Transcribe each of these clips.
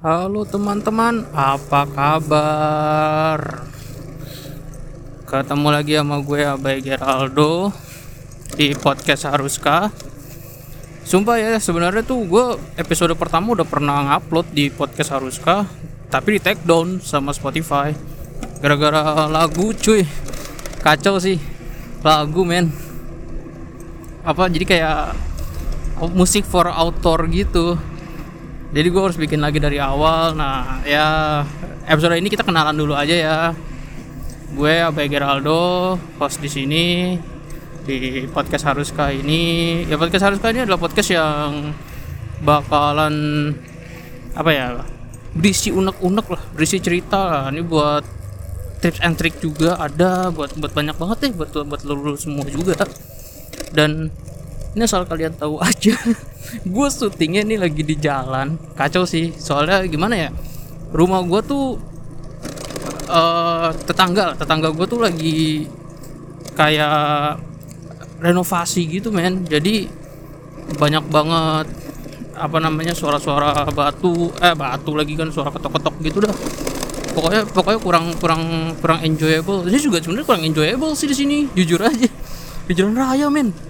Halo teman-teman, apa kabar? Ketemu lagi sama gue Abai Geraldo di podcast Haruskah. Sumpah ya, sebenarnya tuh gue episode pertama udah pernah ngupload di podcast Haruskah, tapi di take down sama Spotify. Gara-gara lagu cuy, kacau sih lagu men. Apa jadi kayak musik for outdoor gitu jadi gue harus bikin lagi dari awal. Nah ya episode ini kita kenalan dulu aja ya. Gue Abai Geraldo host di sini di podcast Haruskah ini. Ya podcast Haruskah ini adalah podcast yang bakalan apa ya berisi unek-unek lah berisi cerita lah. Ini buat tips and trick juga ada buat buat banyak banget deh buat buat lu semua juga. Dan ini asal kalian tahu aja. Gue syutingnya nih lagi di jalan. Kacau sih. Soalnya gimana ya? Rumah gue tuh uh, tetangga tetangga gue tuh lagi kayak renovasi gitu men. Jadi banyak banget apa namanya suara-suara batu. Eh batu lagi kan suara ketok-ketok gitu dah. Pokoknya pokoknya kurang kurang kurang enjoyable. Ini juga sebenarnya kurang enjoyable sih di sini. Jujur aja. Di jalan raya men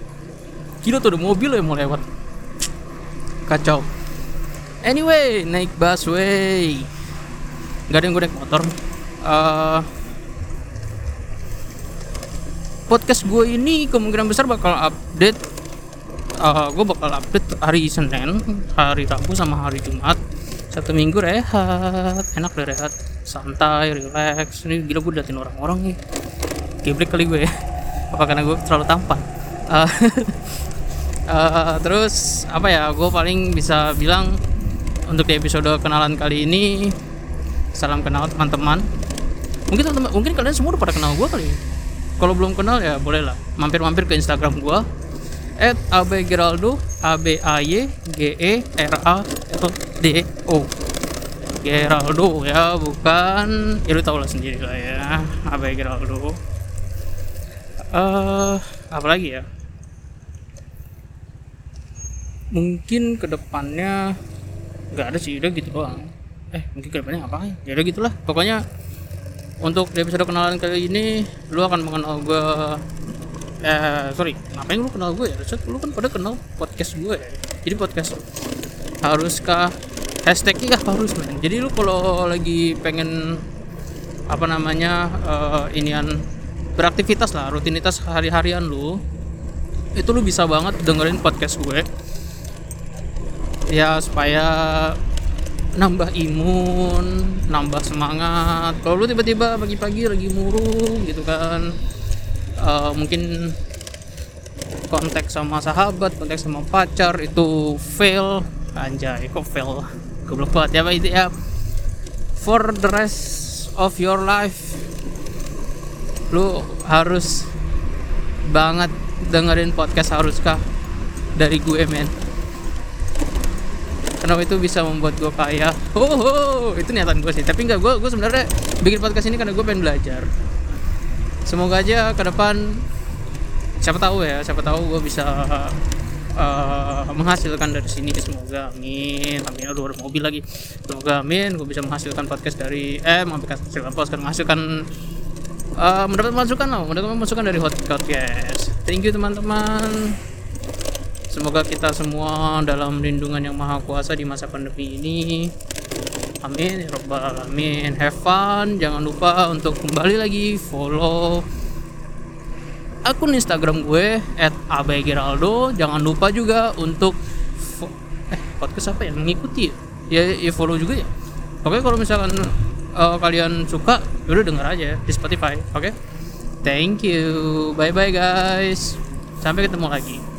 Gila tuh ada mobil yang mau lewat. Kacau. Anyway, naik busway. Gak ada yang gue naik motor. Uh, Podcast gue ini kemungkinan besar bakal update uh, Gue bakal update hari Senin Hari Rabu sama hari Jumat. Satu minggu rehat Enak deh rehat. Santai, relax. Ini gila gue datin orang-orang nih. Geblek kali gue ya. Apa karena gue terlalu tampan? Uh, uh, terus apa ya gue paling bisa bilang untuk di episode kenalan kali ini salam kenal teman-teman. Mungkin teman mungkin kalian semua udah pada kenal gue kali kalau belum kenal ya boleh lah. Mampir-mampir ke instagram gue at Geraldo a b a y g e r a l d o. Geraldo ya bukan. Ya lu tau lah sendiri lah ya Abe Geraldo uh, apa lagi ya mungkin ke depannya nggak ada sih udah gitu doang. Eh mungkin ke depannya apa? Ya udah gitulah. Pokoknya untuk di episode kenalan kali ini lu akan mengenal gue eh sorry ngapain lu kenal gue ya? Set, lu kan pada kenal podcast gue ya. Jadi podcast haruskah? Hashtagnya harus men. Jadi lu kalau lagi pengen apa namanya uh, inian beraktivitas lah rutinitas hari-harian lu itu lu bisa banget dengerin podcast gue ya supaya nambah imun, nambah semangat. Kalau lu tiba-tiba pagi-pagi lagi murung gitu kan, uh, mungkin kontak sama sahabat, kontak sama pacar itu fail, anjay kok fail, goblok banget ya itu ya. For the rest of your life, lu harus banget dengerin podcast haruskah dari gue men karena itu bisa membuat gue kaya. Oh, oh itu niatan gue sih. Tapi enggak gue gue sebenarnya bikin podcast ini karena gue pengen belajar. Semoga aja ke depan siapa tahu ya siapa tahu gue bisa uh, menghasilkan dari sini. Semoga amin. Amin. Aduh ada mobil lagi. Semoga amin. Gue bisa menghasilkan podcast dari eh menghasilkan podcast menghasilkan uh, mendapat masukan lah mendapat masukan dari hot podcast. Thank you teman-teman Semoga kita semua dalam lindungan yang maha kuasa di masa pandemi ini. Amin ya robbal alamin. Have fun. Jangan lupa untuk kembali lagi follow akun Instagram gue @abaygeraldo. Jangan lupa juga untuk eh podcast apa ya mengikuti ya ya follow juga ya. Oke kalau misalkan uh, kalian suka, ya udah denger aja di Spotify. Oke. Thank you. Bye bye guys. Sampai ketemu lagi.